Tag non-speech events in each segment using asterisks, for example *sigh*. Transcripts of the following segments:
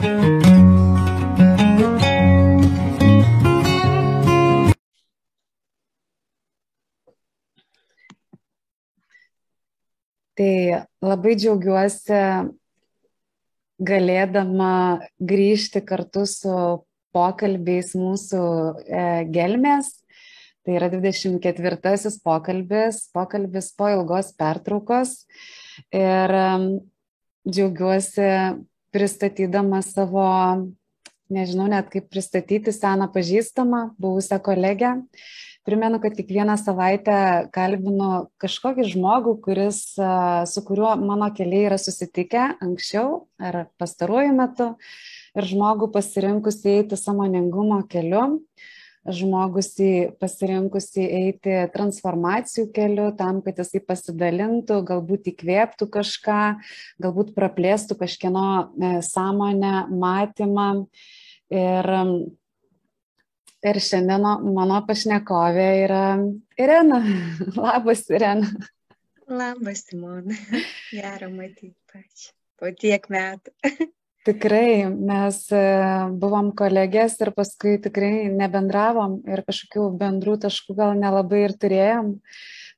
Tai labai džiaugiuosi galėdama grįžti kartu su pokalbiais mūsų e, gelmės. Tai yra 24 pokalbis, pokalbis po ilgos pertraukos. Ir džiaugiuosi pristatydama savo, nežinau net kaip pristatyti seną pažįstamą, buvusią kolegę. Primenu kad kiekvieną savaitę kalbinu kažkokį žmogų kuris su kuriuo mano keliai yra susitikę anksčiau ar pastaruoju metu ir žmogų pasirinkusį eiti sąmoningumo keliu žmogusį pasirinkusį eiti transformacijų keliu tam, kad jisai pasidalintų, galbūt įkvėptų kažką, galbūt praplėstų kažkieno e, sąmonę, matymą. Ir Ir šiandien mano pašnekovė yra Irena. *laughs* Labas, Irena. Labas, Simona. *laughs* Gera matyti pačią. Po tiek metų. *laughs* Tikrai, mes e, buvom kolegės ir paskui tikrai nebendravom ir kažkokių bendrų taškų gal nelabai ir turėjom.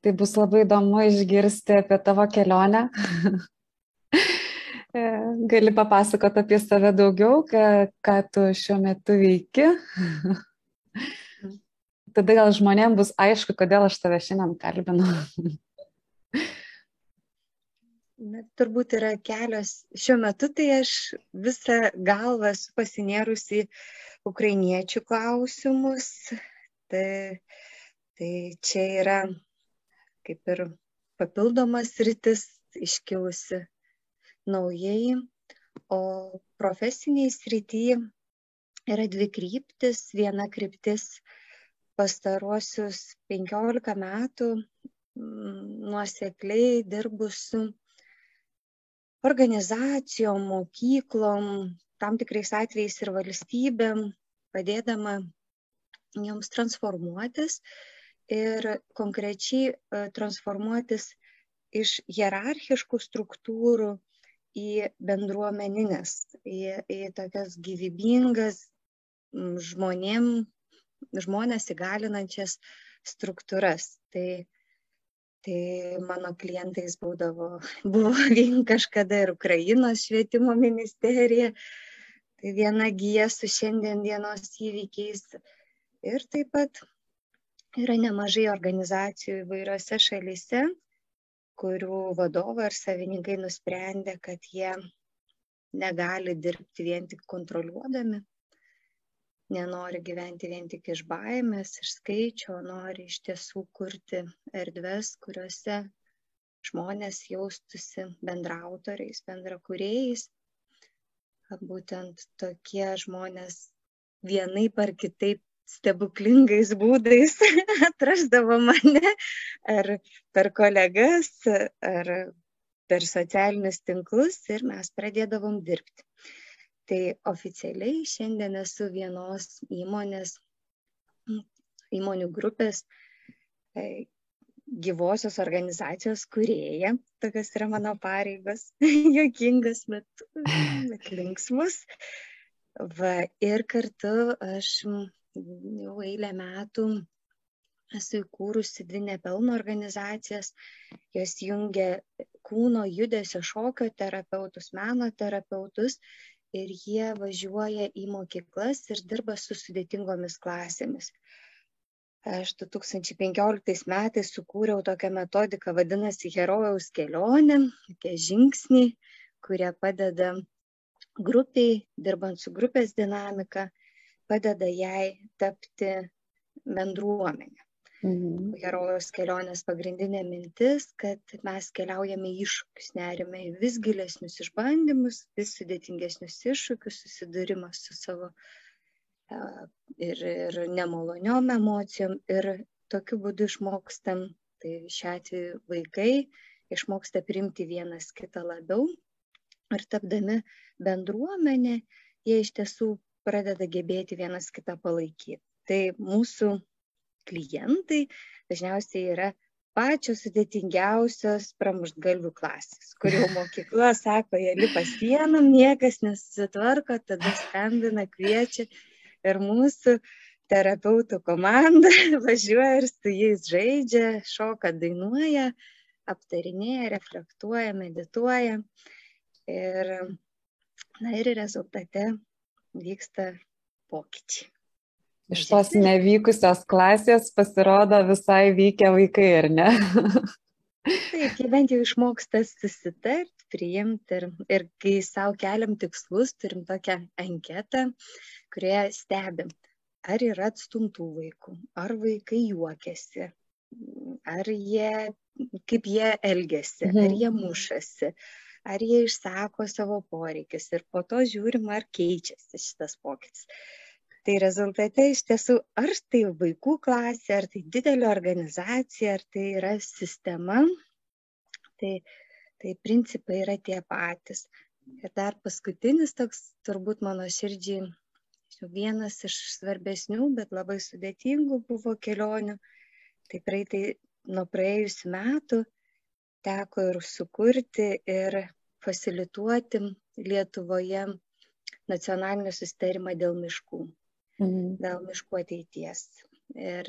Tai bus labai įdomu išgirsti apie tavo kelionę. *laughs* E, gali papasakoti apie save daugiau, ką, ką tu šiuo metu veiki. Tada gal žmonėms bus aišku, kodėl aš tave šiandien kalbinu. *laughs* Na, turbūt yra kelios. Šiuo metu tai aš visą galvą esu pasinėrusi ukrainiečių klausimus. Tai, tai čia yra kaip ir papildomas rytis iškilusi naujai. O profesiniai srityje yra dvi kryptis viena kryptis pastaruosius penkiolika metų mm, nuosekliai dirbu su organizacijom mokyklom tam tikrais atvejais ir valstybėm padėdama joms transformuotis ir konkrečiai e, transformuotis iš hierarchiškų struktūrų į bendruomenines, į, į tokias gyvybingas, žmonėm, žmonės įgalinančias struktūras. Tai, tai mano klientais būdavo, *laughs* buvo vien kažkada ir Ukrainos švietimo ministerija, tai viena gyja su šiandien dienos įvykiais. Ir taip pat yra nemažai organizacijų įvairiose šalyse, kurių vadovai ar savininkai nusprendė, kad jie negali dirbti vien tik kontroliuodami, nenori gyventi vien tik iš baimės, iš skaičio, nori iš tiesų kurti erdves, kuriuose žmonės jaustųsi bendrautoriais, bendrakūrėjais. Būtent tokie žmonės vienaip ar kitaip stebuklingais būdais *laughs* atrasdavo mane ar per kolegas, ar per socialinius tinklus ir mes pradėdavom dirbti tai oficialiai šiandien esu vienos įmonės, įmonių grupės e, gyvosios organizacijos kurėja. Tokios yra mano pareigos. *laughs* Jokingas, bet, bet linksmus. Va, ir kartu aš jau eilę metų esu įkūrusi dvi nepelno organizacijas. Jos jungia kūno judesio šokio terapeutus, meno terapeutus ir jie važiuoja į mokyklas ir dirba su sudėtingomis klasėmis. Aš 2015 metais sukūriau tokią metodiką, vadinasi herojaus kelionė, tokie žingsniai, kurie padeda grupiai, dirbant su grupės dinamika, padeda jai tapti bendruomenė. Mhm. Herojaus kelionės pagrindinė mintis, kad mes keliaujame iššūkius, nerime į vis gilesnius išbandymus, vis sudėtingesnius iššūkius, susidūrimą su savo ir, ir nemaloniom emocijom ir tokiu būdu išmokstam, tai šiuo atveju vaikai išmoksta priimti vienas kitą labiau ir tapdami bendruomenė, jie iš tiesų pradeda gebėti vienas kitą palaikyti. Tai mūsų klientai dažniausiai yra pačios sudėtingiausios pramuštgalvių klasės, kur jau *laughs* mokykla sako, jie lipa sienom, niekas nesusitvarko, tada skambina, kviečia ir mūsų terapeutų komanda *laughs* važiuoja ir su jais žaidžia, šoka, dainuoja, aptarinėja, reflektuoja, medituoja. Ir, na ir rezultate vyksta pokyčiai. Iš tos nevykusios klasės pasirodo visai vykę vaikai, ar ne? Taip, jie bent jau išmoksta susitart, priimti ir, ir kai savo keliam tikslus, turim tokią anketą, kurioje stebim, ar yra atstumtų vaikų, ar vaikai juokiasi, ar jie, kaip jie elgesi, mhm. ar jie mušasi, ar jie išsako savo poreikius ir po to žiūrim, ar keičiasi šitas pokytis tai rezultate iš tiesų ar tai vaikų klasė, ar tai didelė organizacija, ar tai yra sistema, tai, tai principai yra tie patys. Ir dar paskutinis toks turbūt mano širdžiai vienas iš svarbesnių, bet labai sudėtingų buvo kelionių. Tai praeitai nuo praėjusių metų teko ir sukurti ir fasilituoti Lietuvoje nacionalinį sustarimą dėl miškų. Dėl miškų ateities. Ir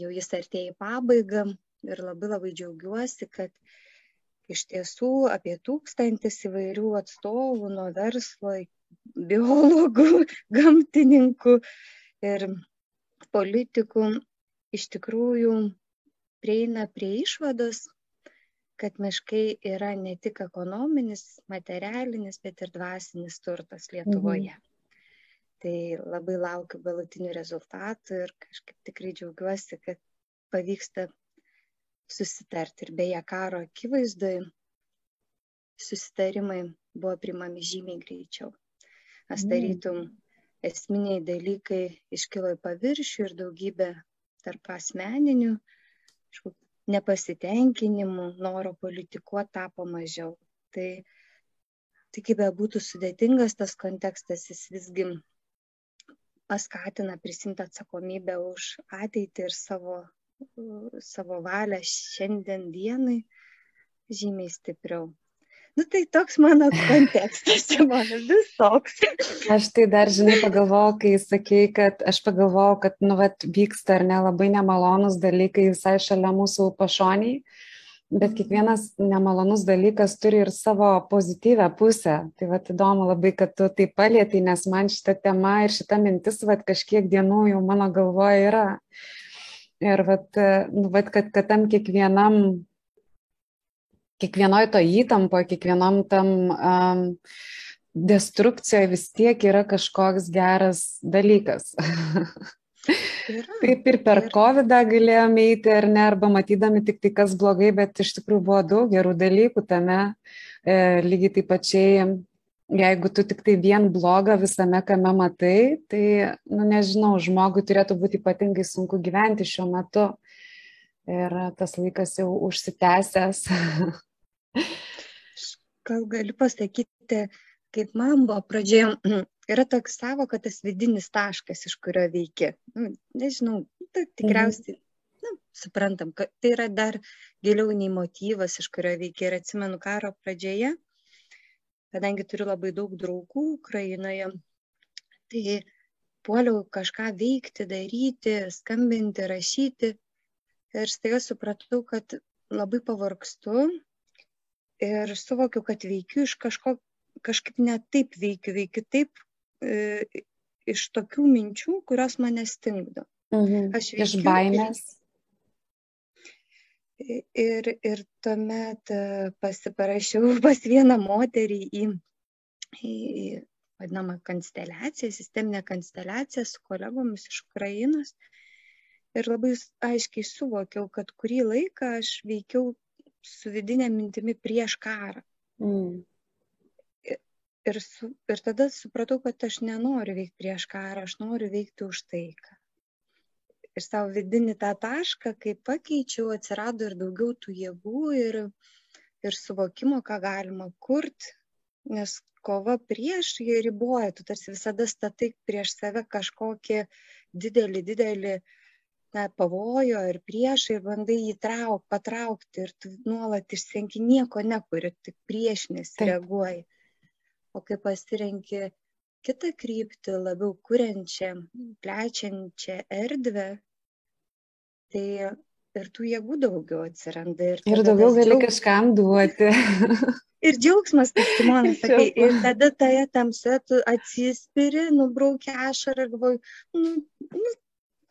jau jis artėja į pabaigą ir labai labai džiaugiuosi, kad iš tiesų apie tūkstantis įvairių atstovų nuo verslo, biologų, *laughs* gamtininkų ir politikų iš tikrųjų prieina prie išvados, kad miškai yra ne tik ekonominis, materialinis, bet ir dvasinis turtas Lietuvoje. Mhm tai labai laukiu galutinių rezultatų ir kažkaip tikrai džiaugiuosi, kad pavyksta susitarti. Ir beje, karo akivaizdoje susitarimai buvo primami žymiai greičiau. Nes mm. tarytum esminiai dalykai iškilo į paviršių ir daugybė tarp asmeninių nepasitenkinimų, noro politikuoti tapo mažiau. Tai, tai kaip be būtų sudėtingas tas kontekstas, jis visgi paskatina prisimti atsakomybę už ateitį ir savo, savo valią šiandien dienai žymiai stipriau. Nu tai toks mano *laughs* kontekstas, mano visoks. Aš tai dar, žinai, pagalvojau, kai sakei, kad aš pagalvojau, kad, nu, vat, vyksta ar ne labai nemalonus dalykai visai šalia mūsų pašoniai bet kiekvienas nemalonus dalykas turi ir savo pozityvę pusę. Tai va įdomu labai, kad tu tai palėtai, nes man šita tema ir šita mintis va kažkiek dienų jau mano galvoje yra. Ir va, nu, va kad, kad tam kiekvienam, kiekvienoj to įtampo, kiekvienam tam um, destrukcijoje vis tiek yra kažkoks geras dalykas. *laughs* Yra, Taip ir per yra. COVID galėjome eiti ar ne, arba matydami tik tai, kas blogai, bet iš tikrųjų buvo daug gerų dalykų tame. E, lygiai taip pačiai, jeigu tu tik tai vien blogą visame, kame matai, tai, nu nežinau, žmogui turėtų būti ypatingai sunku gyventi šiuo metu. Ir tas laikas jau užsitęsęs. Gal galiu pasakyti, kaip man buvo pradžioje yra toks savoka tas vidinis taškas, iš kurio veikia. Nu, nežinau, tai tikriausiai, nu, suprantam, kad tai yra dar giliau nei motyvas, iš kurio veikia. Ir atsimenu karo pradžioje, kadangi turiu labai daug draugų Ukrainoje, tai puoliau kažką veikti, daryti, skambinti, rašyti. Ir staiga supratau, kad labai pavargstu ir suvokiu, kad veikiu iš kažko, kažkaip ne taip veikiu, veikiu taip, e, iš tokių minčių, kurios mane stingdo. Mhm. Aš veikiu, iš baimės. Ir, ir tuomet e, pasiparašiau *laughs* pas vieną moterį į, į vadinamą konsteliaciją, sisteminę konsteliaciją su kolegomis iš Ukrainos. Ir labai aiškiai suvokiau, kad kurį laiką aš veikiau su vidinė mintimi prieš karą. Mm ir, su, ir tada supratau, kad aš nenoriu veikti prieš karą, aš noriu veikti už taiką. Ir savo vidinį tą tašką, kai pakeičiau, atsirado ir daugiau tų jėgų ir, ir suvokimo, ką galima kurti, nes kova prieš jie riboja, tu tarsi visada statai prieš save kažkokį didelį, didelį na, pavojo ir priešai ir bandai jį trauk, patraukti ir tu nuolat išsenki nieko nekuri, tik priešinės reaguoji. O kai pasirenki kitą kryptį, labiau kuriančią, plečiančią erdvę, tai ir tų jėgų daugiau atsiranda. Ir, ir daugiau gali džiaugs... kažkam duoti. *laughs* ir džiaugsmas, kaip Simonas *laughs* sakė, ir tada toje tamsoje tu atsispiri, nubraukia ašarą ir galvoju, nu, nu,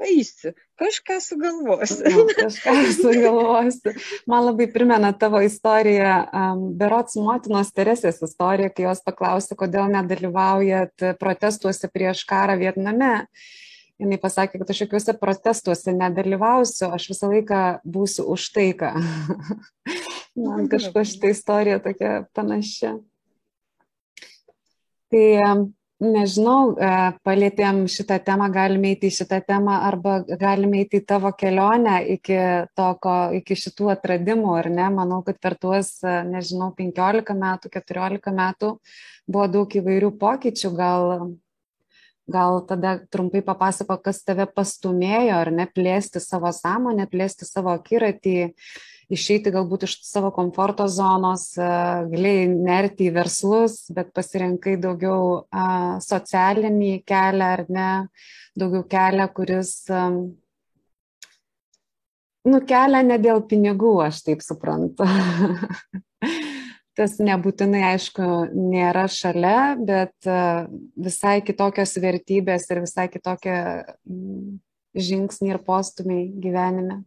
eisiu, kažką sugalvosiu. Na, kažką sugalvosiu. Man labai primena tavo istoriją, um, Berots motinos Teresės istorija, kai jos paklausė, kodėl nedalyvaujat protestuose prieš karą Vietname. Jis pasakė, kad aš jokiuose protestuose nedalyvausiu, aš visą laiką būsiu už taiką. *laughs* Man kažko šitą istoriją tokia panašia. Tai nežinau, e, palėtėm šitą temą, galime eiti į šitą temą arba galime eiti į tavo kelionę iki, to, ko, iki šitų atradimų, ar ne? Manau, kad per tuos, e, nežinau, 15 metų, 14 metų buvo daug įvairių pokyčių, gal, gal tada trumpai papasako, kas tave pastumėjo, ar ne, plėsti savo sąmonę, plėsti savo akiratį išeiti galbūt iš savo komforto zonos, galėjai nerti į verslus, bet pasirinkai daugiau socialinį kelią ar ne, daugiau kelią, kuris nukelia ne dėl pinigų, aš taip suprantu. *laughs* Tas nebūtinai, aišku, nėra šalia, bet visai kitokios vertybės ir visai kitokie žingsniai ir postumiai gyvenime.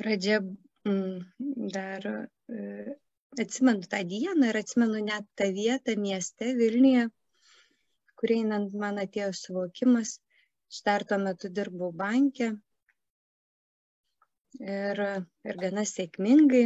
Pradžia mm, dar e, atsimenu tą dieną ir atsimenu net tą vietą mieste Vilniuje, kur einant man atėjo suvokimas, aš dar tuo metu dirbau bankė ir, ir gana sėkmingai.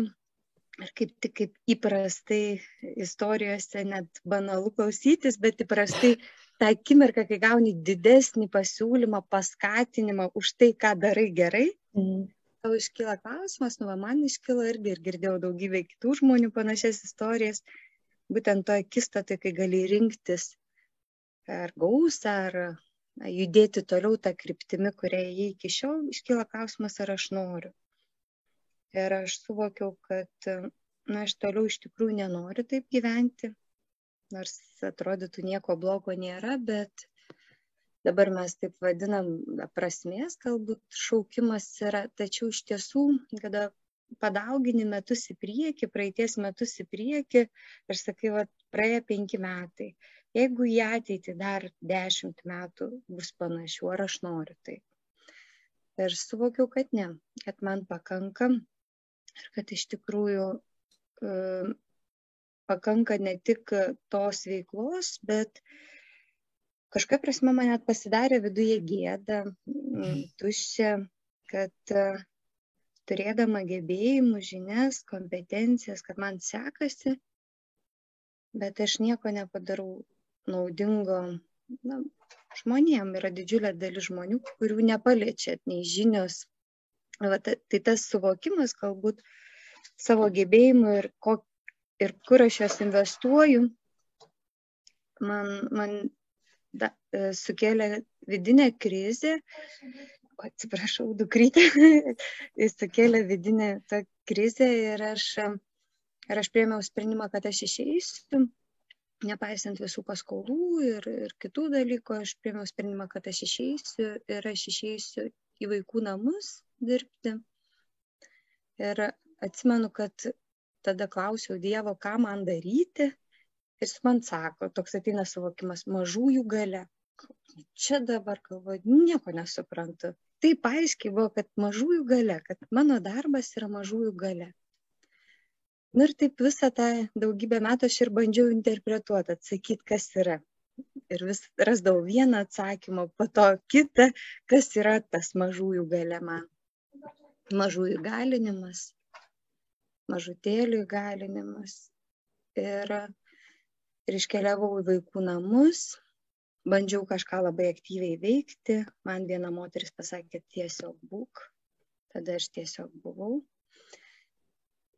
Ir kaip tik kaip įprastai istorijose net banalu klausytis, bet įprastai tą akimirką, kai gauni didesnį pasiūlymą, paskatinimą už tai, ką darai gerai, mm tau iškyla klausimas, nu, va, man iškyla irgi ir girdėjau daugybę kitų žmonių panašias istorijas, būtent to akistatą, kai gali rinktis ar gausą, ar na, judėti toliau tą kryptimį, kurią jie iki šiol iškyla klausimas, ar aš noriu. Ir aš suvokiau, kad na, aš toliau iš tikrųjų nenoriu taip gyventi, nors atrodytų nieko blogo nėra, bet dabar mes taip vadinam prasmės galbūt šaukimas yra, tačiau iš tiesų, kada padaugini metus į priekį, praeities metus į priekį ir sakai, va, praėjo penki metai, jeigu į ateitį dar dešimt metų bus panašių, ar aš noriu tai. Ir suvokiau, kad ne, kad man pakanka ir kad iš tikrųjų e, pakanka ne tik tos veiklos, bet uh, kažkokia prasme man net pasidarė viduje gėda, mm, tuščia, kad e, turėdama gebėjimų, žinias, kompetencijas, kad man sekasi, bet aš nieko nepadarau naudingo na, žmonėm. Yra didžiulė dalis žmonių, kurių nepaliečia nei žinios. Va, tai tas suvokimas galbūt savo gebėjimų ir, ko, ir kur aš juos investuoju, man, man da, e, sukėlė vidinę krizę, atsiprašau, dukrytę, *laughs* jis sukėlė vidinę tą krizę ir aš, ir aš priėmiau sprendimą, kad aš išeisiu, nepaisant visų paskolų ir, ir kitų dalykų, aš priėmiau sprendimą, kad aš išeisiu ir aš išeisiu į vaikų namus dirbti. Ir atsimenu, kad tada klausiau Dievo, ką man daryti, Ir jis man sako, toks ateina suvokimas mažųjų gale. Čia dabar galvoju, nieko nesuprantu. Taip aiškiai buvo, kad mažųjų gale, kad mano darbas yra mažųjų gale. Nu ir taip visą tą daugybę metų aš ir bandžiau interpretuoti, atsakyti, kas yra. Ir vis rasdavau vieną atsakymą, po to kitą, kas yra tas mažųjų gale man. Mažųjų galinimas, mažutėlių įgalinimas. Ir ir iškeliavau į vaikų namus, bandžiau kažką labai aktyviai veikti, man viena moteris pasakė tiesiog būk, tada aš tiesiog buvau.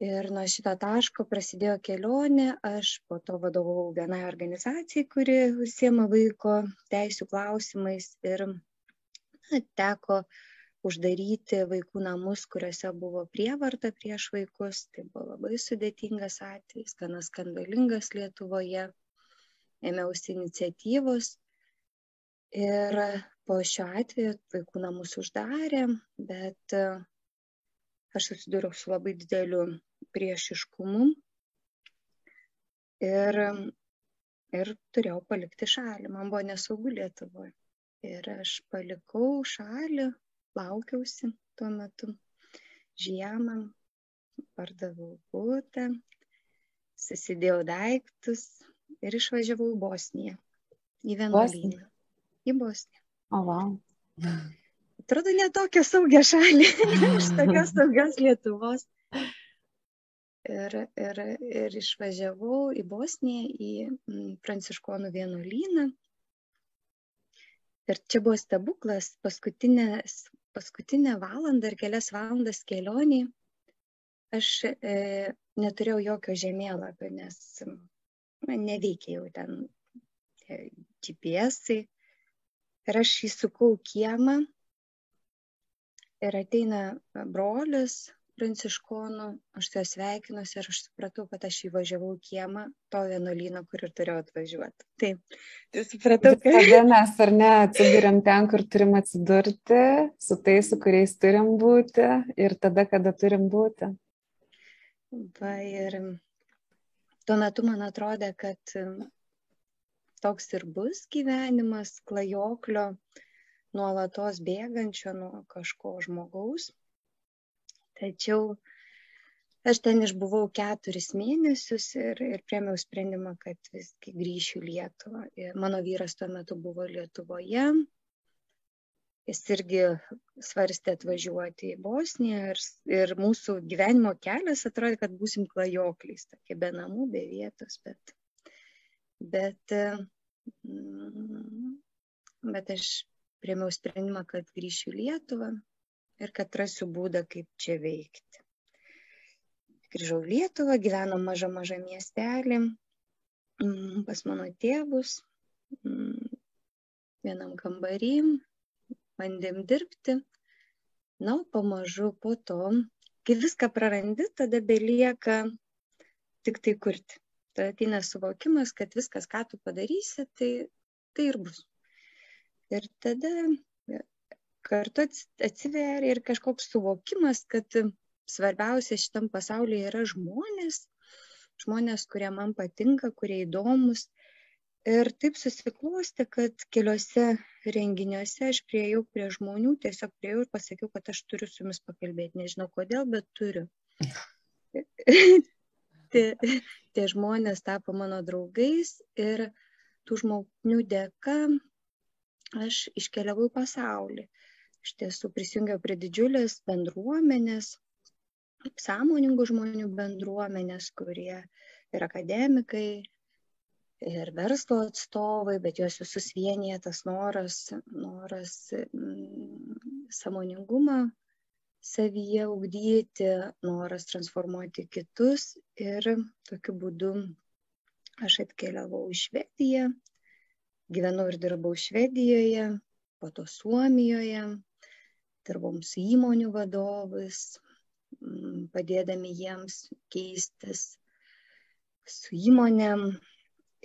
Ir nuo šito taško prasidėjo kelionė, aš po to vadovau vienai organizacijai, kuri užsiema vaiko teisų klausimais. Ir na, teko uždaryti vaikų namus, kuriuose buvo prievarta prieš vaikus. Tai buvo labai sudėtingas atvejis, gana skandalingas Lietuvoje. Ėmiausi iniciatyvos ir po šio atveju vaikų namus uždarė, bet aš susidūriau su labai dideliu priešiškumu ir, ir turėjau palikti šalį. Man buvo nesaugu Lietuvoje. Ir aš palikau šalį, laukiausi tuo metu žiemą, pardavau būtą, susidėjau daiktus ir išvažiavau į Bosniją, į vienuolyną. Į Bosniją. O, wow atrodo ne tokią saugią šalį *laughs* iš tokios *laughs* saugios Lietuvos. Ir, ir, ir išvažiavau į Bosniją, į mm, Pranciškonų vienuolyną. Ir čia buvo stebuklas, paskutinę valandą ar kelias valandas kelionį. Aš e, neturėjau jokio žemėlapio, nes man neveikia jau ten GPS. -ai. Ir aš įsukau kiemą ir ateina brolis pranciškonų, aš su juo sveikinuosi ir aš supratau, kad aš įvažiavau į kiemą to vienuolyno, kur ir turėjau atvažiuoti. Taip, tai supratau, kad... Tada mes ar ne atsidūrėm ten, kur turim atsidurti, su tais, su kuriais turim būti ir tada, kada turim būti. Va, ir tuo metu man atrodė, kad toks ir bus gyvenimas klajoklio, nuolatos bėgančio nuo kažko žmogaus. Tačiau aš ten išbuvau keturis mėnesius ir, ir priemiau sprendimą, kad visgi grįšiu Lietuvą. Ir mano vyras tuo metu buvo Lietuvoje. Jis irgi svarstė atvažiuoti į Bosniją ir, ir mūsų gyvenimo kelias atrodė, kad būsim klajokliais, tokie be namų, be vietos, bet, bet, mm, bet aš priemiau sprendimą, kad grįšiu į Lietuvą ir kad rasiu būdą, kaip čia veikti. Grįžau Lietuvą, gyvenom mažą mažą miestelį mm, pas mano tėvus, mm, vienam kambarį, bandėm dirbti. Na, pamažu po to, kai viską prarandi, tada belieka tik tai kurti. Tada ateina suvokimas, kad viskas, ką tu padarysi, tai, tai ir bus. Ir tada kartu atsiveria ir kažkoks suvokimas, kad svarbiausia šitam pasaulyje yra žmonės, žmonės, kurie man patinka, kurie įdomus. Ir taip susiklosti, kad keliose renginiuose aš prieėjau prie žmonių, tiesiog prieėjau ir pasakiau, kad aš turiu su jumis pakalbėti. Nežinau kodėl, bet turiu. *laughs* tie, tie žmonės tapo mano draugais ir tų žmonių dėka aš iškeliavau į pasaulį. Iš tiesų prisijungiau prie didžiulės bendruomenės, sąmoningų žmonių bendruomenės, kurie ir akademikai, ir verslo atstovai, bet juos visus vienyje tas noras, noras mm, samoningumą savyje ugdyti, noras transformuoti kitus ir tokiu būdu aš atkeliavau į Švediją, gyvenau ir dirbau Švedijoje, po to Suomijoje, dirbom su įmonių vadovais, mm, padėdami jiems keistis su įmonėm.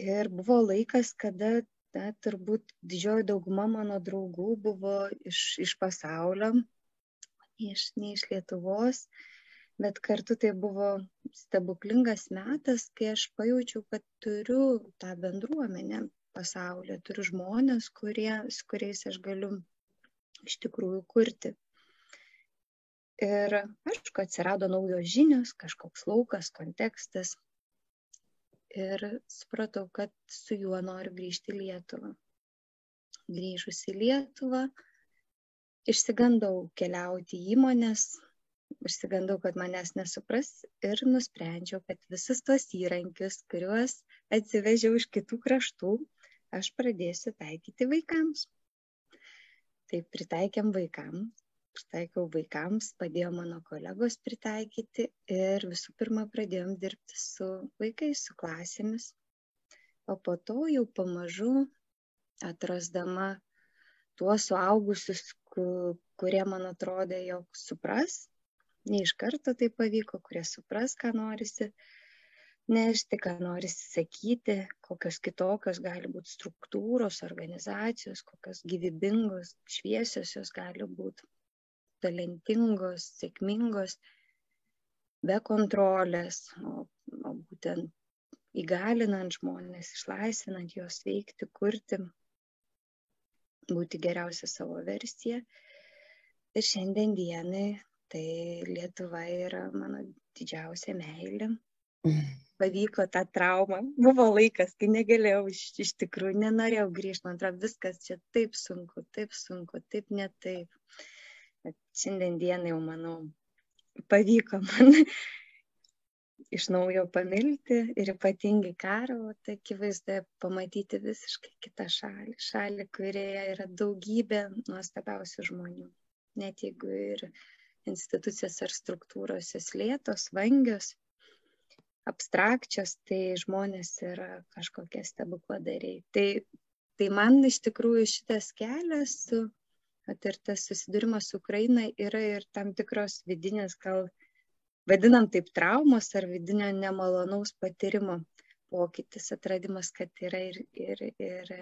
Ir buvo laikas, kada na, turbūt didžioji dauguma mano draugų buvo iš, iš pasaulio, iš, ne iš Lietuvos, bet kartu tai buvo stebuklingas metas, kai aš pajaučiau, kad turiu tą bendruomenę, pasaulyje, turiu žmonės, kurie, su kuriais aš galiu iš tikrųjų kurti. Ir aišku, atsirado naujos žinios, kažkoks laukas, kontekstas. Ir supratau, kad su juo noriu grįžti į Lietuvą. Grįžus į Lietuvą, išsigandau keliauti į įmonės, išsigandau, kad manęs nesupras ir nusprendžiau, kad visus tos įrankius, kuriuos atsivežiau iš kitų kraštų, aš pradėsiu taikyti vaikams. Tai pritaikėm vaikam pritaikau vaikams, padėjo mano kolegos pritaikyti ir visų pirma pradėjom dirbti su vaikais, su klasėmis. O po to jau pamažu atrasdama tuos suaugusius, kurie man atrodė, jog supras, ne iš karto tai pavyko, kurie supras, ką norisi nešti, ką norisi sakyti, kokios kitokios gali būti struktūros, organizacijos, kokios gyvybingos, šviesios jos gali būti talentingos, sėkmingos, be kontrolės, o, o būtent įgalinant žmonės, išlaisvinant juos veikti, kurti, būti geriausia savo versija. Ir šiandien dienai tai Lietuva yra mano didžiausia meilė. Pavyko tą traumą. Buvo laikas, kai negalėjau, iš, iš tikrųjų nenorėjau grįžti, man atrodo, viskas čia taip sunku, taip sunku, taip ne taip bet šiandien dienai jau manau pavyko man *laughs* iš naujo pamilti ir ypatingai karo akivaizdoje pamatyti visiškai kitą šalį. Šalį, kurioje yra daugybė nuostabiausių žmonių. Net jeigu ir institucijos ar struktūros jas lėtos, vangios, abstrakčios, tai žmonės yra kažkokie stebukladariai. Tai, tai man iš tikrųjų šitas kelias kad ir tas susidūrimas su Ukraina yra ir tam tikros vidinės, gal vadinam taip traumos ar vidinio nemalonaus patyrimo pokytis, atradimas, kad yra ir, ir, ir,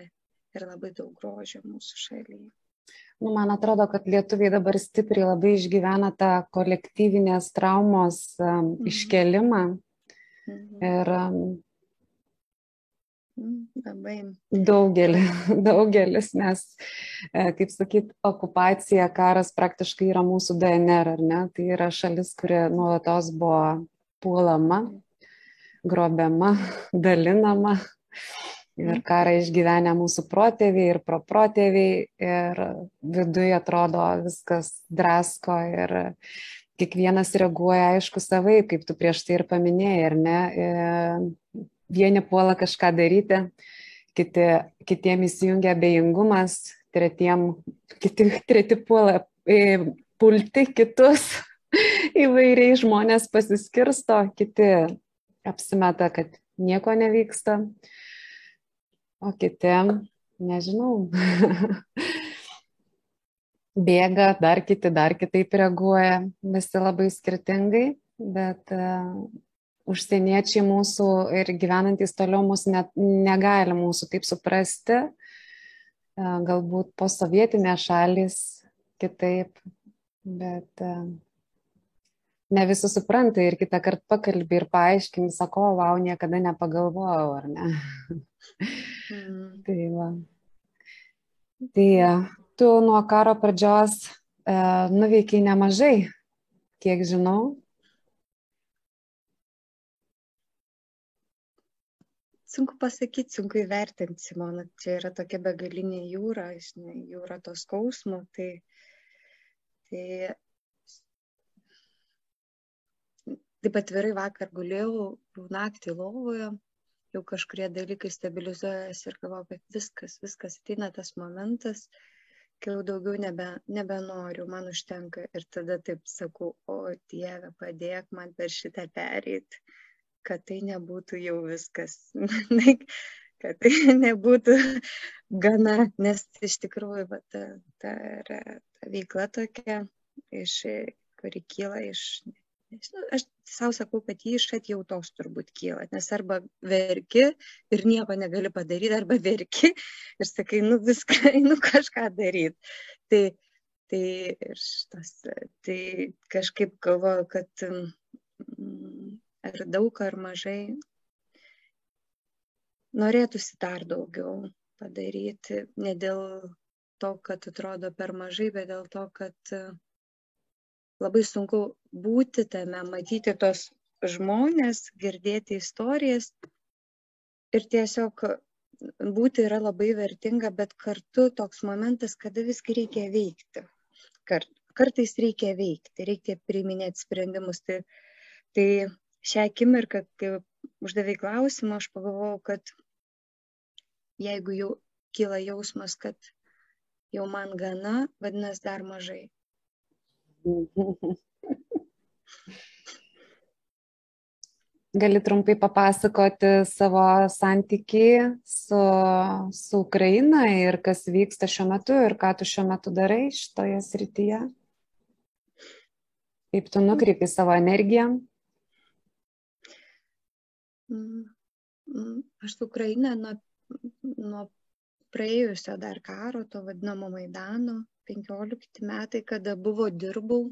ir labai daug grožio mūsų šalyje. Nu, man atrodo, kad lietuviai dabar stipriai labai išgyvena tą kolektyvinės traumos um, mhm. iškelimą. Mhm. Ir um, Labai. Daugelį, *laughs* daugelis, nes, e, kaip sakyt, okupacija, karas praktiškai yra mūsų DNR, ar ne? Tai yra šalis, kuri nuolatos buvo puolama, grobiama, *laughs* dalinama. Ir mhm. karą išgyvenę mūsų protėviai ir proprotėviai ir viduje atrodo viskas drasko ir kiekvienas reaguoja aišku savai, kaip tu prieš tai ir paminėjai, ar ne? E, vieni puola kažką daryti, kiti, kitiem įsijungia abejingumas, tretiem, kiti, treti puola e, pulti kitus, *laughs* įvairiai žmonės pasiskirsto, kiti apsimeta, kad nieko nevyksta, o kiti, nežinau, *laughs* bėga, dar kiti dar kitaip reaguoja, visi labai skirtingai, bet užsieniečiai mūsų ir gyvenantys toliau mūsų net negali mūsų taip suprasti. E, galbūt posovietinės šalis kitaip, bet e, ne visi supranta ir kitą kartą pakalbį ir paaiškini, sako, wow, niekada nepagalvojau, ar ne? Mm. *laughs* tai va. Tai e, tu nuo karo pradžios e, nuveikiai nemažai, kiek žinau. sunku pasakyt sunku įvertint simona čia yra tokia begalinė jūra žinai jūra to skausmo tai tai taip atvirai vakar gulėjau naktį lovoje jau kažkurie dalykai stabilizuojasi ir galvoju kad viskas viskas ateina tas momentas kai jau daugiau nebe nebenoriu man užtenka ir tada taip sakau o dieve padėk man per šitą pereit kad tai nebūtų jau viskas, *laughs* kad tai *laughs* nebūtų gana, nes iš tikrųjų va, ta, ta, ta, veikla tokia, iš, kuri kyla iš, nežinau, aš savo sakau, kad jį iš atjautos turbūt kyla, nes arba verki ir nieko negali padaryti, arba verki ir sakai, nu viską, *laughs* nu kažką daryti. Tai, tai, šitas, tai kažkaip galvoju, kad mm, ar daug ar mažai, norėtųsi dar daugiau padaryti, ne dėl to, kad atrodo per mažai, bet dėl to, kad labai sunku būti tame, matyti tos žmonės, girdėti istorijas ir tiesiog būti yra labai vertinga, bet kartu toks momentas, kada viską reikia veikti. Kart, kartais reikia veikti, reikia priiminėti sprendimus. Tai, tai šią akimirką, kai uždavai klausimą, aš pagalvojau, kad jeigu jau kyla jausmas, kad jau man gana, vadinasi dar mažai. Gali trumpai papasakoti savo santyki su, su Ukraina ir kas vyksta šiuo metu ir ką tu šiuo metu darai šitoje srityje? Kaip tu nukreipi savo energiją? Mm, mm, aš su Ukraina nuo, nuo praėjusio dar karo, to vadinamo Maidano, 15 metai, kada buvo dirbau.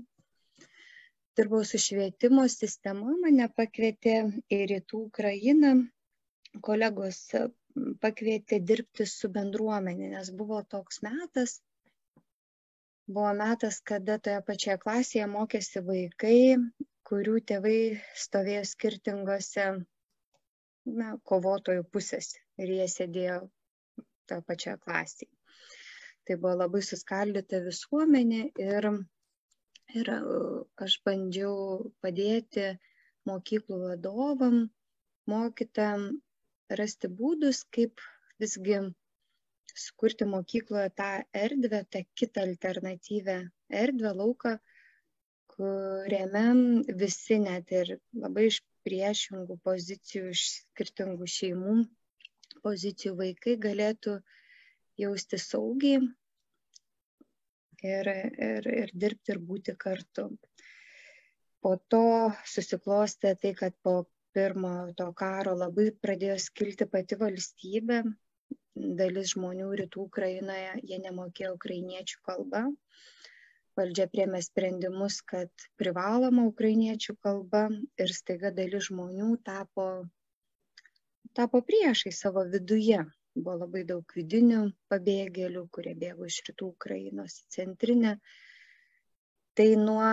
Dirbau su švietimo sistema, mane pakvietė į rytų Ukrainą, kolegos pakvietė dirbti su bendruomenė, nes buvo toks metas, buvo metas, kada toje pačioje klasėje mokėsi vaikai, kurių tėvai stovėjo skirtingose na, kovotojų pusėse ir jie sėdėjo toje pačioje klasėje. Tai buvo labai suskaldyta visuomenė ir ir aš bandžiau padėti mokyklų vadovam, mokytam rasti būdus, kaip visgi sukurti mokykloje tą erdvę, tą kitą alternatyvę erdvę, lauką, kuriame visi net ir labai iš priešingų pozicijų, iš skirtingų šeimų pozicijų vaikai galėtų jausti saugiai, ir, ir, ir dirbti ir būti kartu. Po to susiklostė tai, kad po pirmo to karo labai pradėjo skilti pati valstybė, dalis žmonių rytų Ukrainoje, jie nemokėjo ukrainiečių kalbą. Valdžia priemė sprendimus, kad privaloma ukrainiečių kalba ir staiga dalis žmonių tapo, tapo priešai savo viduje buvo labai daug vidinių pabėgėlių, kurie bėgo iš rytų Ukrainos į centrinę. Tai nuo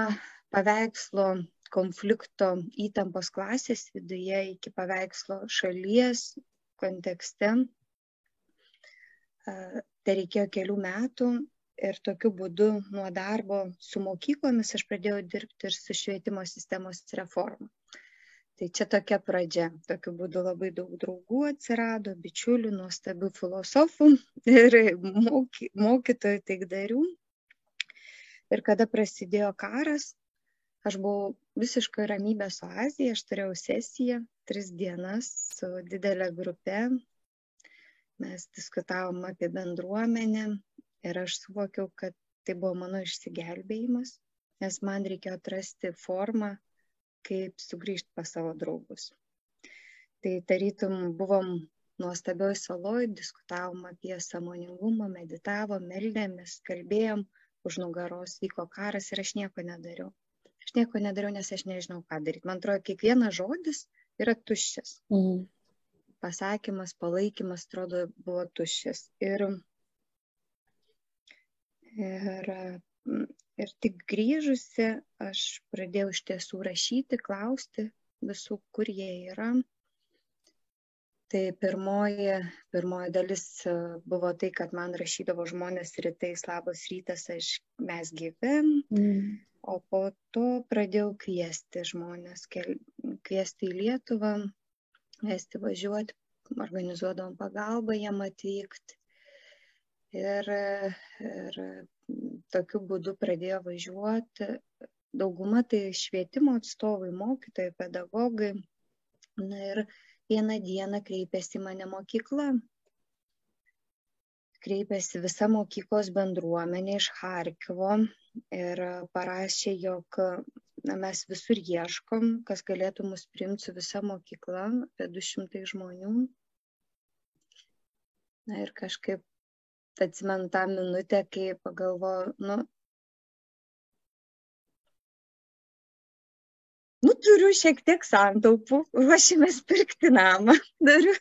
paveikslo konflikto įtampos klasės viduje iki paveikslo šalies kontekste. Tai reikėjo kelių metų ir tokiu būdu nuo darbo su mokyklomis aš pradėjau dirbti ir su švietimo sistemos reforma tai čia tokia pradžia. Tokiu būdu labai daug draugų atsirado bičiulių nuostabių filosofų *laughs* ir moky, mokytojų taikdarių. Ir kada prasidėjo karas aš buvau visiškai ramybės oazėje aš turėjau sesiją tris dienas su didelė grupe. Mes diskutavom apie bendruomenę ir aš suvokiau kad tai buvo mano išsigelbėjimas nes man reikėjo atrasti formą kaip sugrįžti pas savo draugus. Tai tarytum buvom nuostabioj saloj, diskutavom apie samoningumą, meditavom, meldėmės, kalbėjom, už nugaros vyko karas ir aš nieko nedariau. Aš nieko nedariau, nes aš nežinau, ką daryti. Man atrodo, kiekvienas žodis yra tuščias. Mm. Pasakymas, palaikymas, atrodo, buvo tuščias. Ir, ir ir tik grįžusi aš pradėjau iš tiesų rašyti, klausti visų, kur jie yra. Tai pirmoji, pirmoji dalis e, buvo tai, kad man rašydavo žmonės rytais, labas rytas, aš mes gyvi. Mm. O po to pradėjau kviesti žmonės, kviesti į Lietuvą, kviesti važiuoti, organizuodavom pagalbą jam atvykti. Ir, ir tokiu būdu pradėjo važiuoti. Dauguma tai švietimo atstovai, mokytojai, pedagogai. Na ir vieną dieną kreipėsi mane mokykla. Kreipėsi visa mokyklos bendruomenė iš Harkivo ir parašė, jog na, mes visur ieškom, kas galėtų mus priimti su visa mokykla, apie 200 žmonių. Na ir kažkaip atsimenu tą minutę, kai pagalvoju, nu, nu, turiu šiek tiek santaupų, *laughs* ruošimės pirkti namą, *laughs* dariu,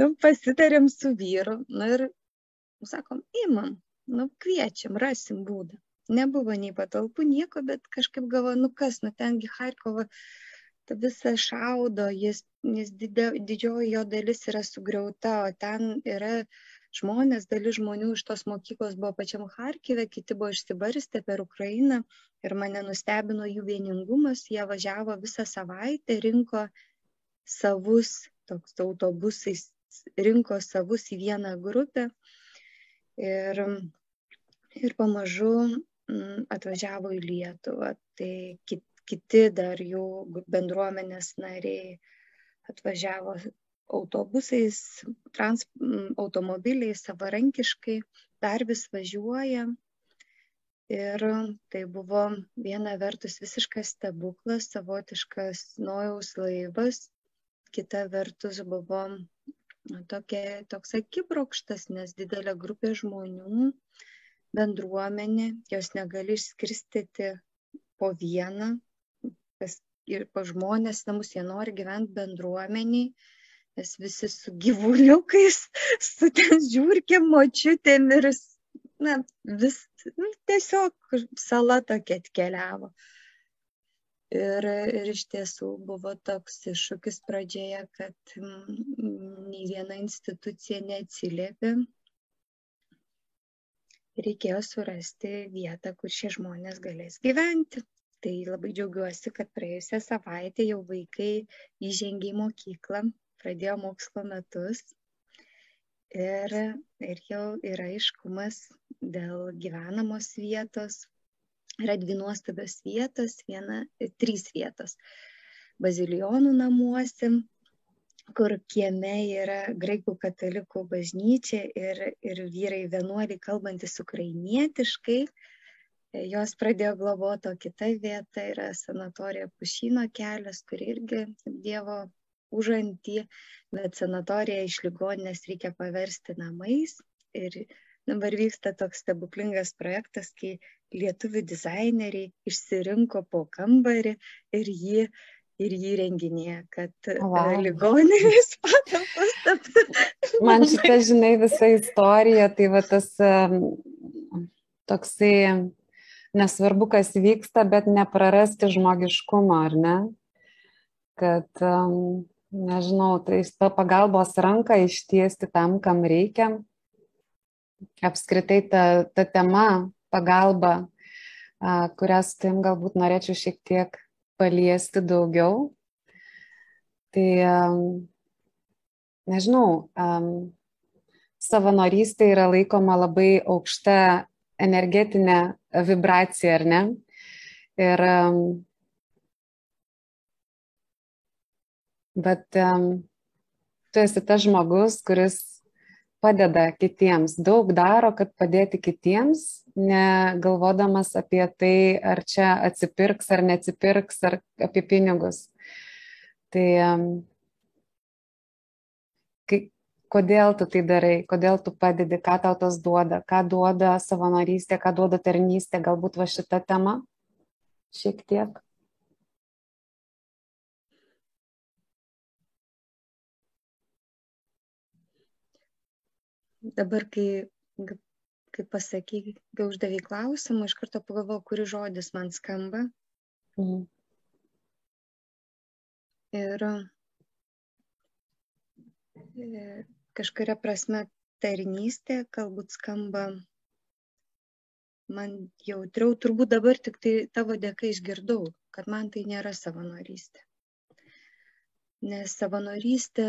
nu, pasitarėm su vyru, nu ir, sakom, imam, nu, kviečiam, rasim būdą. Nebuvo nei patalpų, nieko, bet kažkaip galvoju, nu kas, nu tengi Harkovo, ta visa šaudo, jis, jis didė, didžioji jo dalis yra sugriauta, o ten yra žmonės, dalis žmonių iš tos mokyklos buvo pačiam Harkive, kiti buvo išsibarstę per Ukrainą ir mane nustebino jų vieningumas. Jie važiavo visą savaitę, rinko savus, toks autobusais, rinko savus į vieną grupę. Ir, ir pamažu mm, atvažiavo į Lietuvą, tai kiti dar jų bendruomenės nariai atvažiavo autobusais, trans, mm, automobiliais, savarankiškai, dar vis važiuoja. Ir tai buvo viena vertus visiškas stebuklas, savotiškas nojaus laivas, kita vertus buvo tokia, toks akibrokštas, nes didelė grupė žmonių, bendruomenė, jos negali išskirstyti po vieną, pas, ir po žmonės namus, jie nori gyventi bendruomeniai, nes visi su gyvuliukais, *laughs* su ten žiūrkėm, močiutėm ir na, vis nu, tiesiog sala tokia atkeliavo. Ir, ir iš tiesų buvo toks iššūkis pradžioje, kad nei viena institucija neatsiliepė. Reikėjo surasti vietą, kur šie žmonės galės gyventi. Tai labai džiaugiuosi, kad praėjusią savaitę jau vaikai įžengė į mokyklą, pradėjo mokslo metus ir, ir jau yra aiškumas dėl gyvenamos vietos. Yra dvi nuostabios vietos, viena, trys vietos. Bazilijonų namuose, kur kieme yra graikų katalikų bažnyčia ir, ir vyrai vienuoliai kalbantis ukrainietiškai. Jos pradėjo globoti, o kita vieta yra sanatorija Pušyno kelias, kur irgi Dievo užantį, bet sanatoriją iš ligoninės reikia paversti namais. Ir dabar vyksta toks stebuklingas projektas, kai lietuvių dizaineriai išsirinko po kambarį ir jį, ir jį renginėje, kad wow. ligoninės *laughs* patalpos taptų. Man šitą, žinai, visa istorija, tai va tas um, toksai nesvarbu, kas vyksta, bet neprarasti žmogiškumo, ar ne? Kad um, nežinau, tai ta pagalbos ranką ištiesti tam, kam reikia. Apskritai ta, ta tema pagalba, kurią su tim galbūt norėčiau šiek tiek paliesti daugiau. Tai nežinau, savanorystė yra laikoma labai aukšta energetinė vibracija, ar ne? Ir bet um, tu esi tas žmogus, kuris padeda kitiems, daug daro, kad padėti kitiems, negalvodamas apie tai, ar čia atsipirks ar neatsipirks, ar apie pinigus. Tai um, kai, kodėl tu tai darai, kodėl tu padedi, ką tau tas duoda, ką duoda savanorystė, ką duoda tarnystė, galbūt va šita tema šiek tiek. Dabar kai kai pasakei, kai uždavai klausimą, iš karto pagalvojau, kuris žodis man skamba. Mhm. Ir e, kažkuria prasme tarnystė galbūt skamba man jautriau, turbūt dabar tik tai tavo dėka išgirdau, kad man tai nėra savanorystė. Nes savanorystė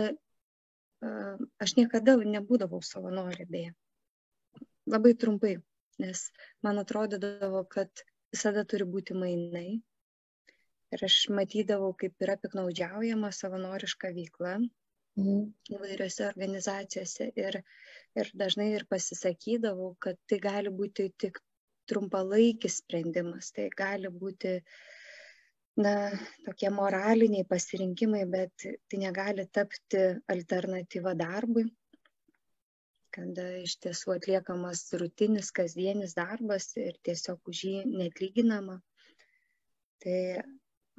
aš niekada nebūdavau savanorė beje. Labai trumpai, nes man atrodydavo, kad visada turi būti mainai. Ir aš matydavau, kaip yra piknaudžiaujama savanoriška veikla mhm. įvairiose organizacijose. Ir, ir dažnai ir pasisakydavau, kad tai gali būti tik trumpalaikis sprendimas, tai gali būti uh, na tokie moraliniai pasirinkimai bet tai negali tapti alternatyva darbui kada iš tiesų atliekamas rutinis kasdienis darbas ir tiesiog už jį neatlyginama. Tai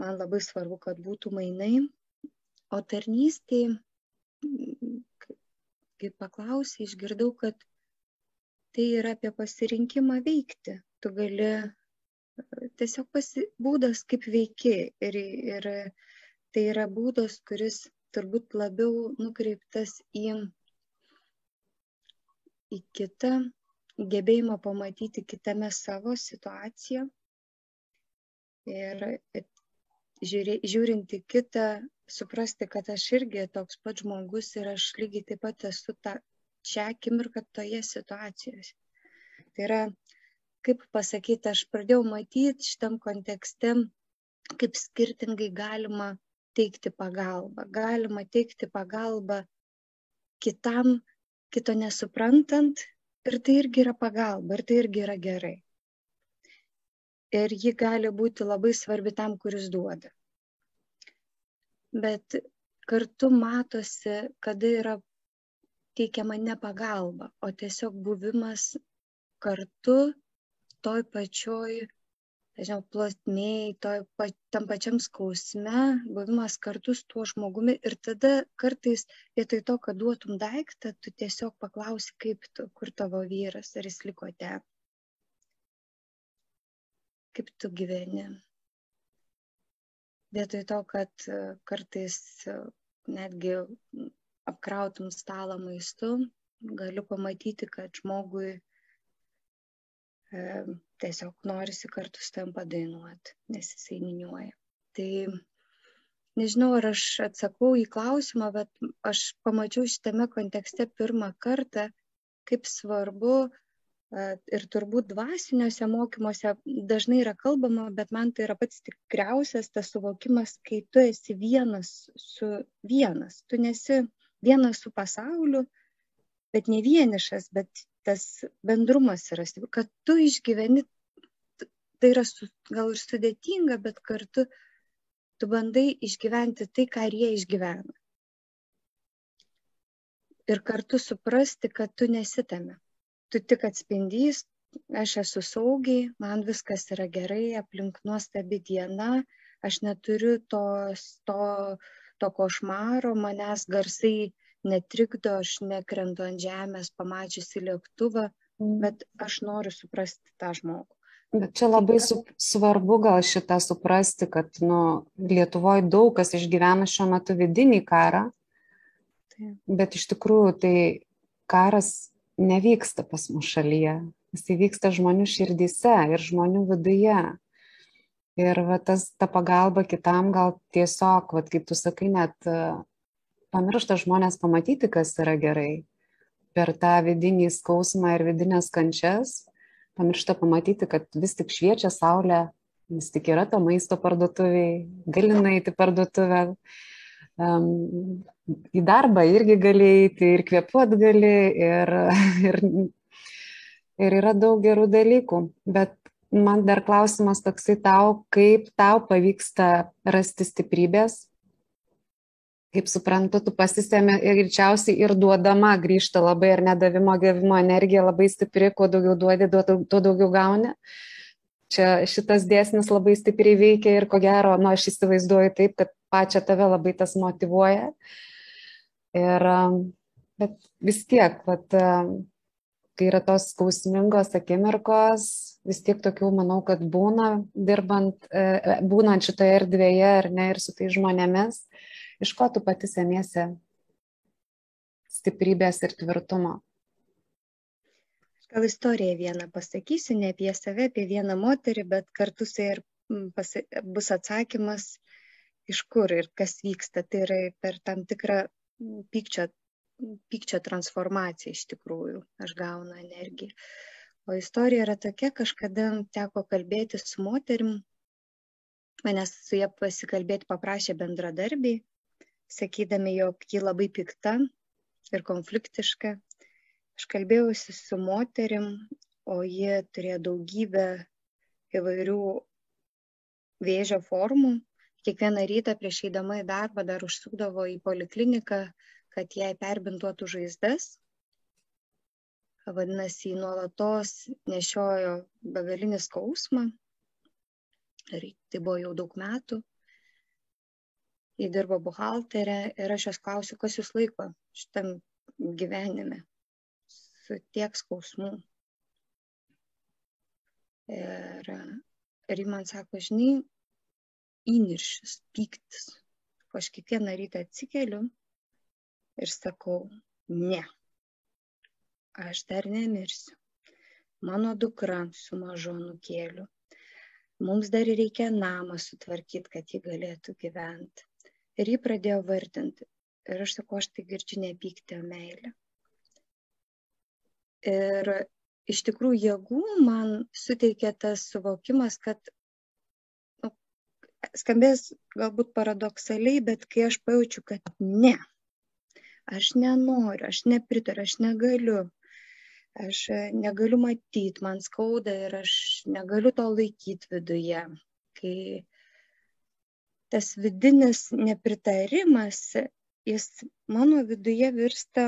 man labai svarbu kad būtų mainai. O tarnystė kai paklausė išgirdau kad tai yra apie pasirinkimą veikti. Tu gali tiesiog pasi, būdas, kaip veiki. Ir, ir tai yra būdas, kuris turbūt labiau nukreiptas į, į kitą, gebėjimą pamatyti kitame savo situaciją. Ir žiūrė, žiūrint į kitą, suprasti, kad aš irgi toks pat žmogus ir aš lygiai taip pat esu ta, šią akimirką toje situacijoje. Tai yra kaip pasakyti, aš pradėjau matyti šitam kontekste, kaip skirtingai galima teikti pagalbą. Galima teikti pagalbą kitam, kito nesuprantant ir tai irgi yra pagalba, ir tai irgi yra gerai. Ir ji gali būti labai svarbi tam, kuris duoda. Bet kartu matosi, kada yra teikiama ne pagalba, o tiesiog buvimas kartu toj pačioj nežinau, plotmėj, toj, pa, tam pačiam skausme, buvimas kartu su tuo žmogumi ir tada kartais vietoj to, kad duotum daiktą, tu tiesiog paklausi, kaip tu, kur tavo vyras, ar jis liko ten. Kaip tu gyveni. Vietoj to, kad kartais netgi apkrautum stalą maistu, galiu pamatyti, kad žmogui tiesiog norisi kartu su tam padainuoti, nes jisai niniuoja. Tai nežinau, ar aš atsakau į klausimą, bet aš pamačiau šitame kontekste pirmą kartą, kaip svarbu ir turbūt dvasiniuose mokymuose dažnai yra kalbama, bet man tai yra pats tikriausias tas suvokimas, kai tu esi vienas su vienas. Tu nesi vienas su pasauliu, bet ne vienišas, bet tas bendrumas yra, kad tu išgyveni, tai yra su, gal ir sudėtinga, bet kartu tu bandai išgyventi tai, ką jie išgyvena. Ir kartu suprasti, kad tu nesitame. Tu tik atspindys, aš esu saugiai, man viskas yra gerai, aplink nuostabi diena, aš neturiu tos, to, to košmaro, manęs garsai netrikdo, aš nekrentu ant žemės pamačiusi lėktuvą, mm. bet aš noriu suprasti tą žmogų. Bet čia labai su, svarbu gal šitą suprasti, kad nu, Lietuvoje daug kas išgyvena šiuo metu vidinį karą, Taip. bet iš tikrųjų tai karas nevyksta pas mus šalyje, jis vyksta žmonių širdyse ir žmonių viduje. Ir va, tas, ta pagalba kitam gal tiesiog, va, kaip tu sakai, net pamiršta žmonės pamatyti, kas yra gerai. Per tą vidinį skausmą ir vidinės kančias pamiršta pamatyti, kad vis tik šviečia saulė, vis tik yra to maisto parduotuviai, gali nueiti parduotuvę. Um, į darbą irgi gali eiti, ir kvepuot gali, ir, *laughs* ir, ir yra daug gerų dalykų. Bet man dar klausimas toksai tau, kaip tau pavyksta rasti stiprybės kaip suprantu, tu pasisemi ir greičiausiai ir duodama grįžta labai ir nedavimo gavimo energija labai stipri, kuo daugiau duodi, tuo daugiau gauni. Čia šitas dėsnis labai stipriai veikia ir ko gero, nu, aš įsivaizduoju taip, kad pačią tave labai tas motivuoja. Ir, um, bet vis tiek, vat, um, kai yra tos skausmingos akimirkos, vis tiek tokių, manau, kad būna dirbant, e, e, būnant šitoje erdvėje ar ne ir su tai žmonėmis, Iš ko tu pati semiesi stiprybės ir tvirtumo? Gal istoriją vieną pasakysiu, ne apie save, apie vieną moterį, bet kartu su ir pasi, bus atsakymas, iš kur ir kas vyksta. Tai yra per tam tikrą pykčio, pykčio transformaciją iš tikrųjų. Aš gaunu energiją. O istorija yra tokia, kažkada teko kalbėti su moterim, manęs su ją pasikalbėti paprašė bendradarbiai sakydami, jog ji labai pikta ir konfliktiška. Aš kalbėjausi su moterim, o ji turėjo daugybę įvairių vėžio formų. Kiekvieną rytą prieš eidama į darbą dar užsukdavo į polikliniką, kad jai perbintuotų žaizdas. Vadinasi, nuolatos nešiojo begalinį skausmą. Ir tai buvo jau daug metų ji dirbo buhalterė ir aš jos klausiu, kas jūs laiko šitam gyvenime su tiek skausmų. Ir, ir ji man sako, žinai, įniršis, pyktis. O aš kiekvieną rytą atsikeliu ir sakau, ne, aš dar nemirsiu. Mano dukra su mažu nukėliu. Mums dar reikia namą sutvarkyti, kad ji galėtų gyventi ir ji pradėjo vardinti. Ir aš sakau, aš tai girdžiu ne pyktį, o meilę. Ir iš tikrųjų jėgų man suteikė tas suvokimas, kad nu, skambės galbūt paradoksaliai, bet kai aš pajaučiu, kad ne, aš nenoriu, aš nepritariu, aš negaliu, aš negaliu matyti, man skauda ir aš negaliu to laikyti viduje. Kai tas vidinis nepritarimas, jis mano viduje virsta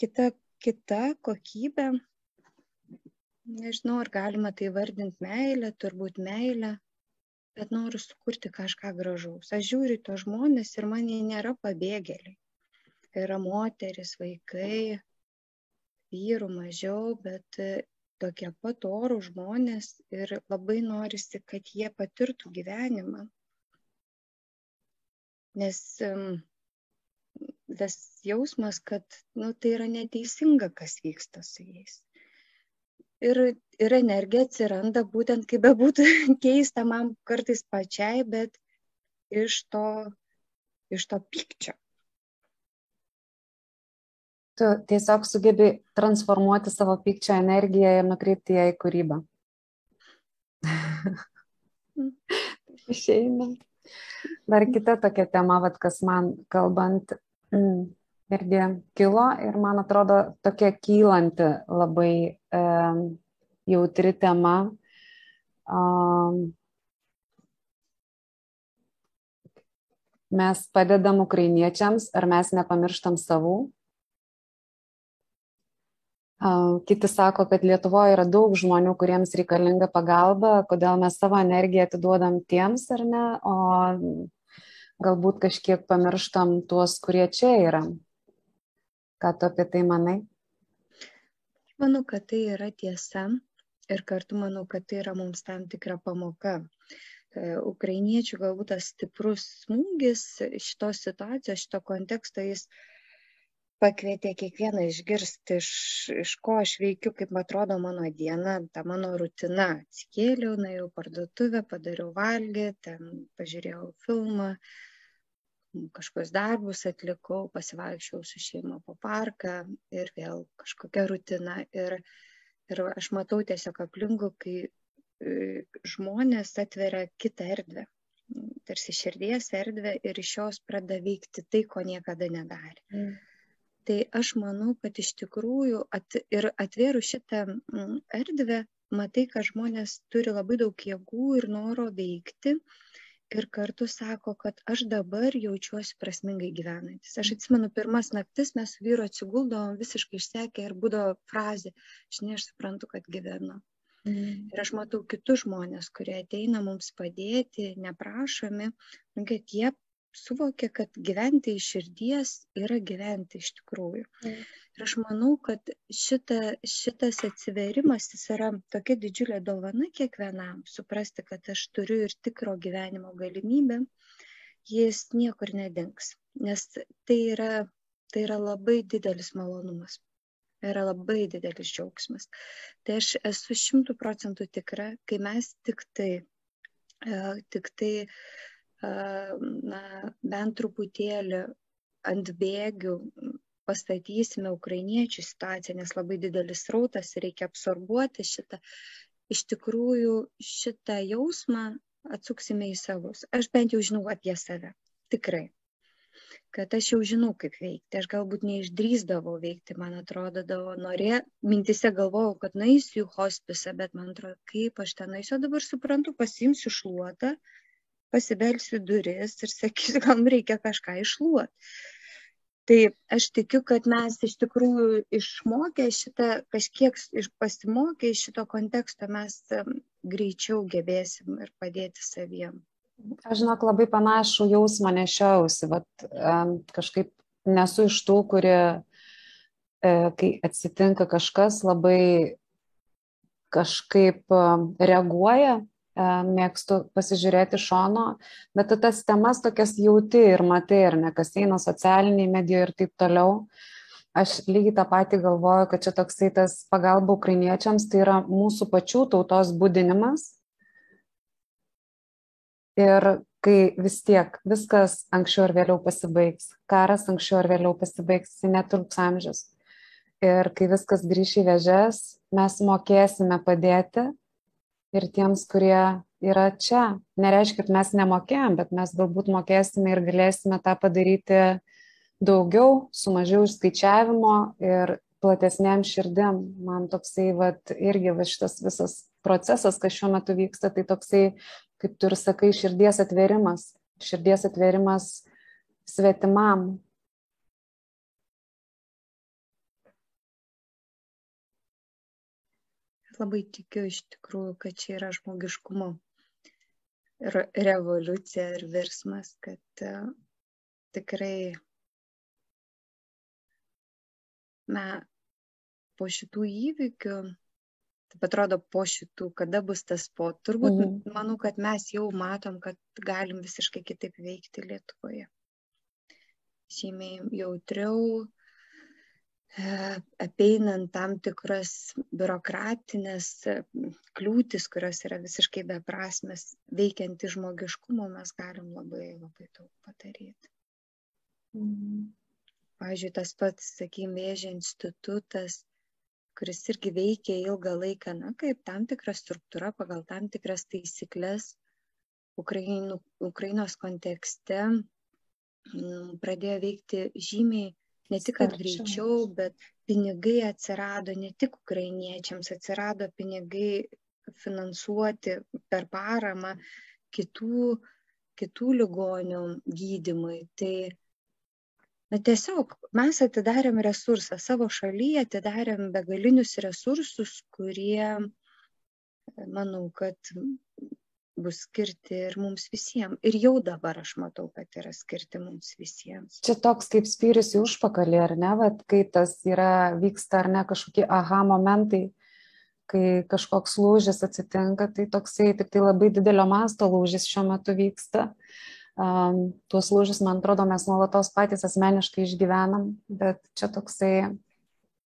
kita, kita kokybė, nežinau, ar galima tai vardinti meilę, turbūt meilę, bet noriu sukurti kažką gražaus. Aš žiūriu to žmonės ir man jie nėra pabėgėliai. Yra moteris, vaikai, vyrų mažiau, bet e, tokie pat orų žmonės ir labai norisi, kad jie patirtų gyvenimą. Nes tas jausmas, kad nu, tai yra neteisinga, kas vyksta su jais ir ir energija atsiranda būtent kaip bebūtų *laughs* keista man kartais pačiai, bet iš to, iš to pykčio. Tu tiesiog sugebi transformuoti savo pykčio energiją ir nukreipti ją į kūrybą. Mm. *laughs* Išeina. Dar kita tokia tema, vat, kas man kalbant, mm, irgi kilo ir man atrodo tokia kylanti labai e, jautri tema. Um, mes padedam ukrainiečiams, ar mes nepamirštam savų. Kiti sako, kad Lietuvoje yra daug žmonių, kuriems reikalinga pagalba, kodėl mes savo energiją atiduodam tiems ar ne, o galbūt kažkiek pamirštam tuos, kurie čia yra. Ką tu apie tai manai? Manau, kad tai yra tiesa ir kartu manau, kad tai yra mums tam tikra pamoka. E, ukrainiečių galbūt tas stiprus smūgis šitos situacijos, šito konteksto, jis pakvietė kiekvieną išgirsti, iš, iš ko aš veikiu, kaip atrodo mano diena, ta mano rutina. Atsikėliau, nuėjau parduotuvę, padariau valgį, ten pažiūrėjau filmą, kažkokius darbus atlikau, pasivaikščiau su šeima po parką ir vėl kažkokia rutina. Ir, ir aš matau tiesiog aplinkų, kai e, žmonės atveria kitą erdvę, tarsi širdies erdvę ir iš jos pradeda veikti tai, ko niekada nedarė. Mm. Tai aš manau, kad iš tikrųjų at, ir atvėrų šitą erdvę, matai, kad žmonės turi labai daug jėgų ir noro veikti ir kartu sako, kad aš dabar jaučiuosi prasmingai gyvenantis. Aš atsimenu, pirmas naktis mes su vyru atsiguldavom visiškai išsekę ir būdavo frazė, aš ne aš suprantu, kad gyvenu. Mm. Ir aš matau kitus žmonės, kurie ateina mums padėti, neprašomi, nu, kad jie suvokia, kad gyventi iš širdies yra gyventi iš tikrųjų. Mm. Ir aš manau, kad šita, šitas atsiverimas jis yra tokia didžiulė dovana kiekvienam, suprasti, kad aš turiu ir tikro gyvenimo galimybę, jis niekur nedings, nes tai yra, tai yra labai didelis malonumas. Yra labai didelis džiaugsmas. Tai aš esu šimtų procentų tikra, kai mes tik tai, tik tai na, bent truputėlį ant bėgių pastatysime ukrainiečių situaciją, nes labai didelis rautas ir reikia absorbuoti šitą, iš tikrųjų šitą jausmą atsuksime į savus. Aš bent jau žinau apie save. Tikrai. Kad aš jau žinau, kaip veikti. Aš galbūt neišdrįsdavau veikti, man atrodo, norė, mintise galvojau, kad naisiu į hospisą, bet man atrodo, kaip aš ten naisiu, dabar suprantu, pasimsiu šluotą, pasibelsiu duris ir sakysiu, *laughs* kam reikia kažką išluoti. Tai aš tikiu, kad mes iš tikrųjų išmokę šitą, kažkiek pasimokę iš šito konteksto, mes greičiau gebėsim ir padėti saviem. Aš žinok, labai panašų jausmą nešiausi, bet um, kažkaip nesu iš tų, kurie, e, kai atsitinka kažkas, labai kažkaip reaguoja mėgstu pasižiūrėti šono, bet tu tas temas tokias jauti ir matai, ir ne kas eina socialiniai medijoje ir taip toliau. Aš lygiai tą patį galvoju, kad čia toksai tas pagalba ukrainiečiams, tai yra mūsų pačių tautos būdinimas. Ir kai vis tiek viskas anksčiau ar vėliau pasibaigs, karas anksčiau ar vėliau pasibaigs, netruks amžius. Ir kai viskas grįš į vėžes, mes mokėsime padėti ir tiems, kurie yra čia. Nereiškia, kad mes nemokėjom, bet mes galbūt mokėsime ir galėsime tą padaryti daugiau, su mažiau išskaičiavimo ir platesniam širdim. Man toksai, vat, irgi va, šitas visas procesas, kas šiuo metu vyksta, tai toksai, kaip tu ir sakai, širdies atverimas. Širdies atverimas svetimam. Labai tikiu iš tikrųjų, kad čia yra žmogiškumo revoliucija ir virsmas, kad uh, tikrai na, po šitų įvykių, taip atrodo, po šitų, kada bus tas po, turbūt mhm. manau, kad mes jau matom, kad galim visiškai kitaip veikti Lietuvoje. Žymiai jautriau, e, apeinant tam tikras biurokratinės e, kliūtis, kurios yra visiškai beprasmės, veikianti žmogiškumo, mes galim labai labai daug padaryti. Mhm. Pavyzdžiui, tas pats, sakykime, vėžio institutas, kuris irgi veikia ilgą laiką, na, kaip tam tikra struktūra pagal tam tikras taisyklės Ukrainų, Ukrainos kontekste pradėjo veikti žymiai ne tik, kad greičiau, bet pinigai atsirado ne tik ukrainiečiams, atsirado pinigai finansuoti per paramą kitų, kitų ligonių gydimui. Tai na tiesiog mes atidarėm resursą savo šaly atidarėm begalinius resursus kurie manau kad bus skirti ir mums visiems. Ir jau dabar aš matau, kad yra skirti mums visiems. Čia toks kaip spyris į užpakalį, ar ne, Vat, kai tas yra, vyksta, ar ne, kažkokie aha momentai, kai kažkoks lūžis atsitinka, tai toksai tik tai labai didelio masto lūžis šiuo metu vyksta. Uh, tuos lūžius, man atrodo, mes nuolatos patys asmeniškai išgyvenam, bet čia toksai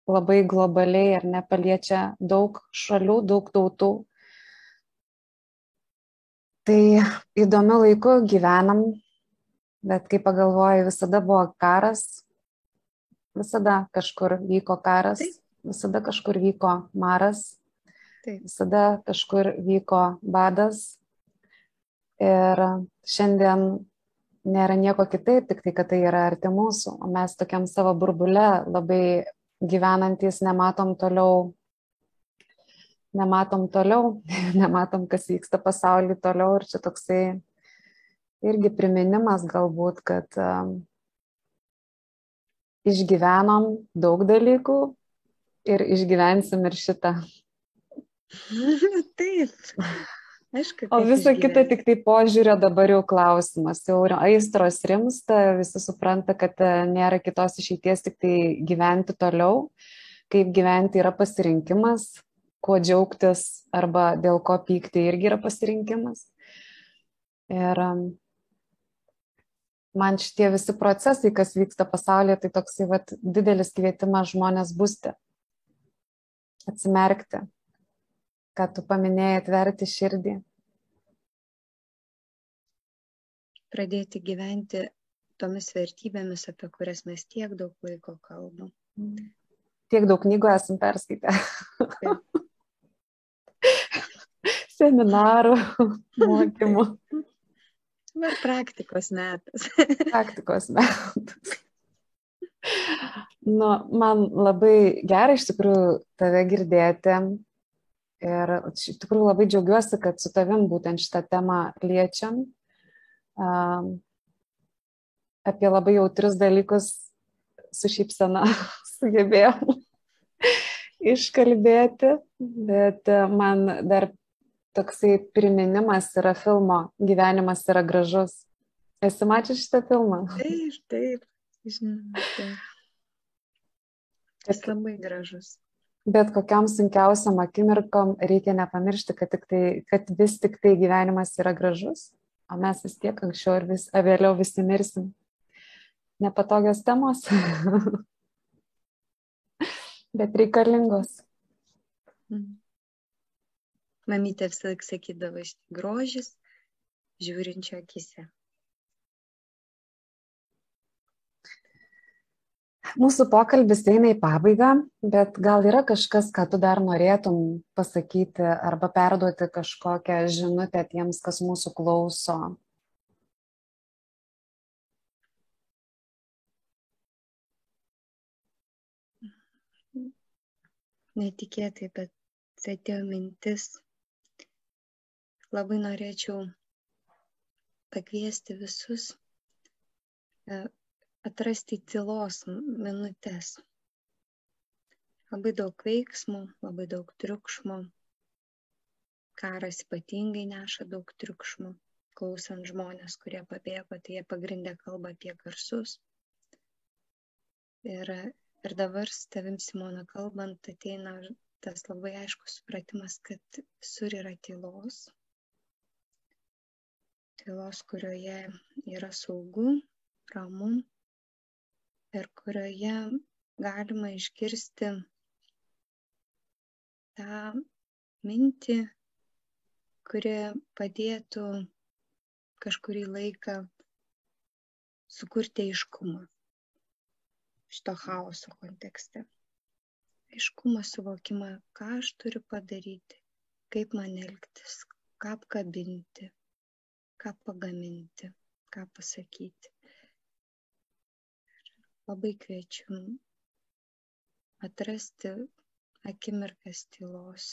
labai globaliai ir nepaliečia daug šalių, daug tautų. Tai įdomiu laiku gyvenam, bet kai pagalvoju, visada buvo karas, visada kažkur vyko karas, Taip. visada kažkur vyko maras, Taip. visada kažkur vyko badas, Ir šiandien nėra nieko kitaip, tik tai, kad tai yra arti mūsų, o mes tokiam savo burbule labai gyvenantis nematom toliau, nematom toliau, *laughs* nematom, kas vyksta pasaulyje toliau ir čia toksai irgi priminimas galbūt, kad um, išgyvenom daug dalykų ir išgyvensim ir šitą. *laughs* Taip. Aišku, o visa kita tik tai požiūrio dabar jau klausimas. Jau aistros rimsta, visi supranta, kad e, nėra kitos išeities, tik tai gyventi toliau. Kaip gyventi yra pasirinkimas, kuo džiaugtis arba dėl ko pykti irgi yra pasirinkimas. Ir man šitie visi procesai, kas vyksta pasaulyje, tai toksai vat, didelis kvietimas žmonės būsti, atsimerkti, ką tu paminėjai, atverti širdį. Pradėti gyventi tomis vertybėmis, apie kurias mes tiek daug laiko kalbam. Tiek daug knygų esam perskaitę. Seminarų, *laughs* mokymų. Ir praktikos metas. *laughs* praktikos metas. Nu, man labai gerai iš tikrųjų tave girdėti Ir iš tikrųjų labai džiaugiuosi, kad su tavim būtent šitą temą liečiam. Um, apie labai jautrius dalykus su šypsena *laughs* sugebėjom iškalbėti, bet man dar toksai priminimas yra filmo Gyvenimas yra gražus. Esi mačius šitą filmą? Taip, taip, žinoma. Taip. Jis labai gražus bet kokiam sunkiausiam akimirkom reikia nepamiršti, kad, tai, kad vis tik tai gyvenimas yra gražus, o mes vis tiek anksčiau ir vis, vėliau visi mirsim. Nepatogios temos, *laughs* bet reikalingos. Mhm. Mamytė visą laiką sakydavo, grožis žiūrinčio akise. Mūsų pokalbis eina į pabaigą, bet gal yra kažkas, ką tu dar norėtum pasakyti arba perduoti kažkokią žinutę tiems, kas mūsų klauso. Netikėtai, bet atėjo mintis. Labai norėčiau pakviesti visus e, atrasti tylos minutes. Labai daug veiksmų, labai daug triukšmo. Karas ypatingai neša daug triukšmo. Klausant žmonės, kurie pabėgo, tai jie pagrindę kalba apie garsus. Ir, ir dabar su tavim, Simona, kalbant, ateina tas labai aiškus supratimas, kad visur yra tylos. Tylos, kurioje yra saugu, ramu, ir kurioje galima išgirsti tą mintį, kuri padėtų kažkurį laiką sukurti aiškumą šito chaoso kontekste. Aiškumą, suvokimą, ką aš turiu padaryti, kaip man elgtis, ką apkabinti, ką pagaminti, ką pasakyti labai kviečiu atrasti akimirkas tylos.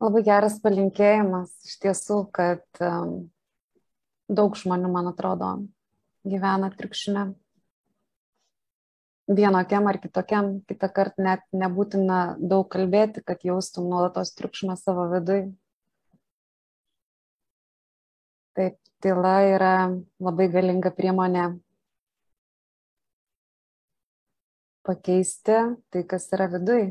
Labai geras palinkėjimas iš tiesų, kad um, daug žmonių, man atrodo, gyvena trikšime. Vienokiam ar kitokiam, kitą kartą net nebūtina daug kalbėti, kad jaustum nuolatos triukšmą savo vidui. Taip, tyla yra labai galinga priemonė pakeisti tai, kas yra viduj.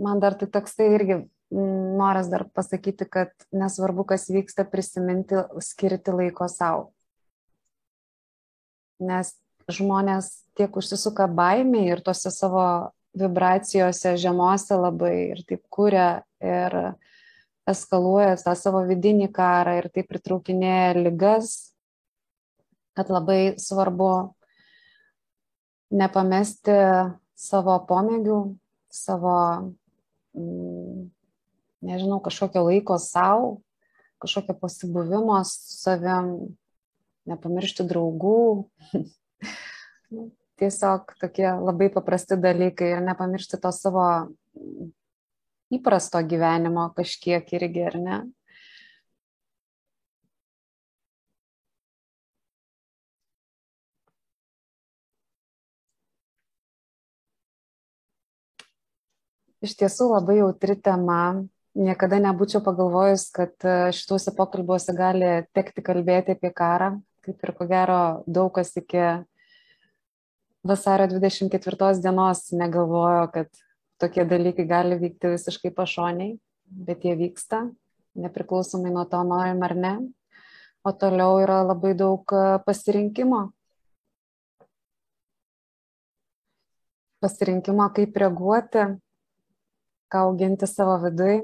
Man dar tai toksai irgi noras dar pasakyti, kad nesvarbu, kas vyksta, prisiminti, skirti laiko savo. Nes žmonės tiek užsisuka baimė ir tose savo vibracijose žemose labai ir taip kuria ir eskaluoja tą savo vidinį karą ir taip pritraukinėja lygas, kad labai svarbu nepamesti savo pomėgių, savo, mm, nežinau, kažkokio laiko savo, kažkokio pasibuvimo su savim, nepamiršti draugų. *laughs* Tiesiog tokie labai paprasti dalykai ir nepamiršti to savo įprasto gyvenimo kažkiek irgi, ar ne? Iš tiesų labai jautri tema. Niekada nebūčiau pagalvojus, kad e, šituose pokalbiuose gali tekti kalbėti apie karą, kaip ir ko gero daug kas iki vasario 24 dienos negalvojo, kad tokie dalykai gali vykti visiškai pašoniai, bet jie vyksta, nepriklausomai nuo to norim ar ne. O toliau yra labai daug e, pasirinkimo. Pasirinkimo, kaip reaguoti, ką auginti savo vidui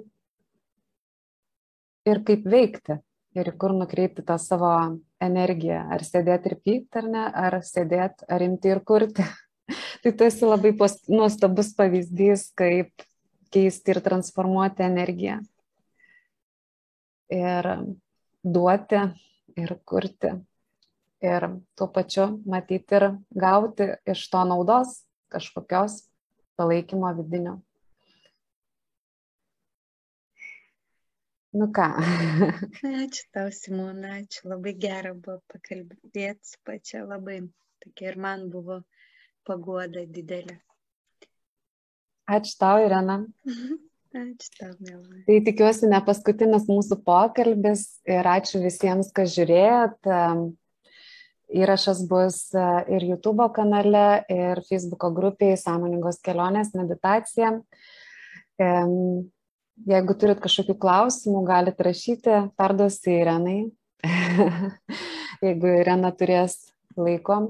ir kaip veikti ir kur nukreipti tą savo energiją. Ar sėdėti ir pykti, ar ne, ar sėdėti, ar imti ir kurti. *laughs* tai tu esi labai nuostabus pavyzdys, kaip keisti ir transformuoti energiją. Ir duoti, ir kurti. Ir tuo pačiu matyti ir gauti iš to naudos kažkokios palaikymo vidinio. Nu ką. ačiū tau, Simona, ačiū. Labai gera buvo pakalbėti su pačia, labai tokia ir man buvo paguoda didelė. Ačiū tau, Irena. Ačiū tau, Mėla. Tai tikiuosi ne paskutinis mūsų pokalbis ir ačiū visiems, kas žiūrėjot. Įrašas bus ir YouTube kanale, ir Facebook grupėje Sąmoningos kelionės meditacija. Jeigu turit kažkokių klausimų, galite rašyti, perduosi Irenai. *laughs* Jeigu Irena turės laiko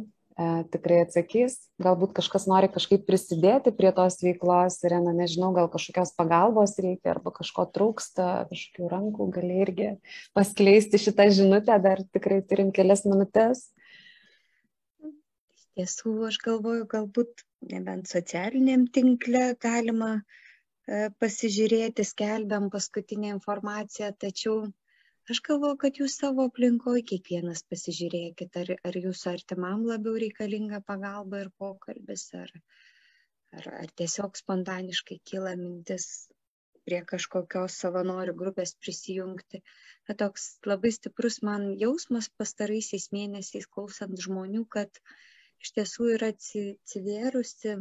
tikrai atsakys. Galbūt kažkas nori kažkaip prisidėti prie tos veiklos ir, na, nežinau, gal kažkokios pagalbos reikia arba kažko trūksta, kažkokių rankų, gali irgi paskleisti šitą žinutę, dar tikrai turim kelias minutės. Iš tiesų, aš galvoju, galbūt nebent socialiniam tinkle galima e, pasižiūrėti, skelbiam paskutinę informaciją, tačiau aš galvoju kad jūs savo aplinkoj kiekvienas pasižiūrėkit ar ar jūsų artimam labiau reikalinga pagalba ir pokalbis ar ar ar tiesiog spontaniškai kyla mintis prie kažkokios savanorių grupės prisijungti. Na toks labai stiprus man jausmas pastaraisiais mėnesiais klausant žmonių kad iš tiesų yra atsivėrusi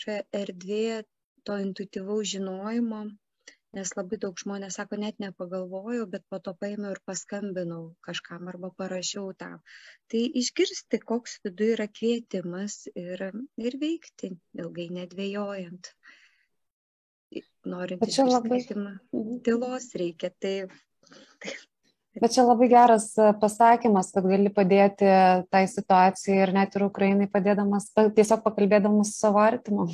čia erdvė to intuityvaus žinojimo nes labai daug žmonės sako net nepagalvojau bet po to paėmiau ir paskambinau kažkam arba parašiau tam tai išgirsti koks viduj yra kvietimas ir ir veikti ilgai nedvejojant norint išgirsti kvietimą mhm. tylos reikia tai, tai *laughs* Bet čia labai geras e, pasakymas, kad gali padėti tai situacijai ir net ir Ukrainai padėdamas, tiesiog pakalbėdamas su savo artimu.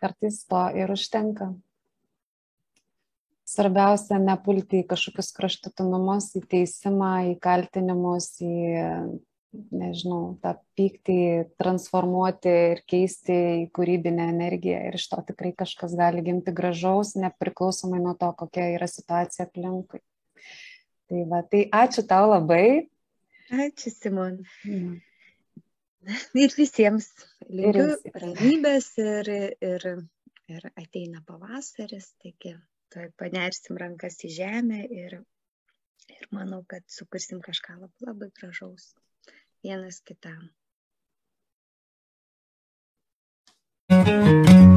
Kartais to ir užtenka. Svarbiausia nepulti į kažkokius kraštutinumus, į teisimą, į kaltinimus, į, nežinau, tą pyktį transformuoti ir keisti į kūrybinę energiją. Ir iš to tikrai kažkas gali gimti gražaus, nepriklausomai nuo to, kokia yra situacija aplinkui. Tai, va, tai ačiū tau labai. Ačiū, Simon. Mm. *laughs* Ir visiems linkiu ramybės ir, ir, ir ateina pavasaris, taigi toj panersim rankas į žemę ir, ir manau, kad sukursim kažką labai, labai gražaus vienas kitam. thank you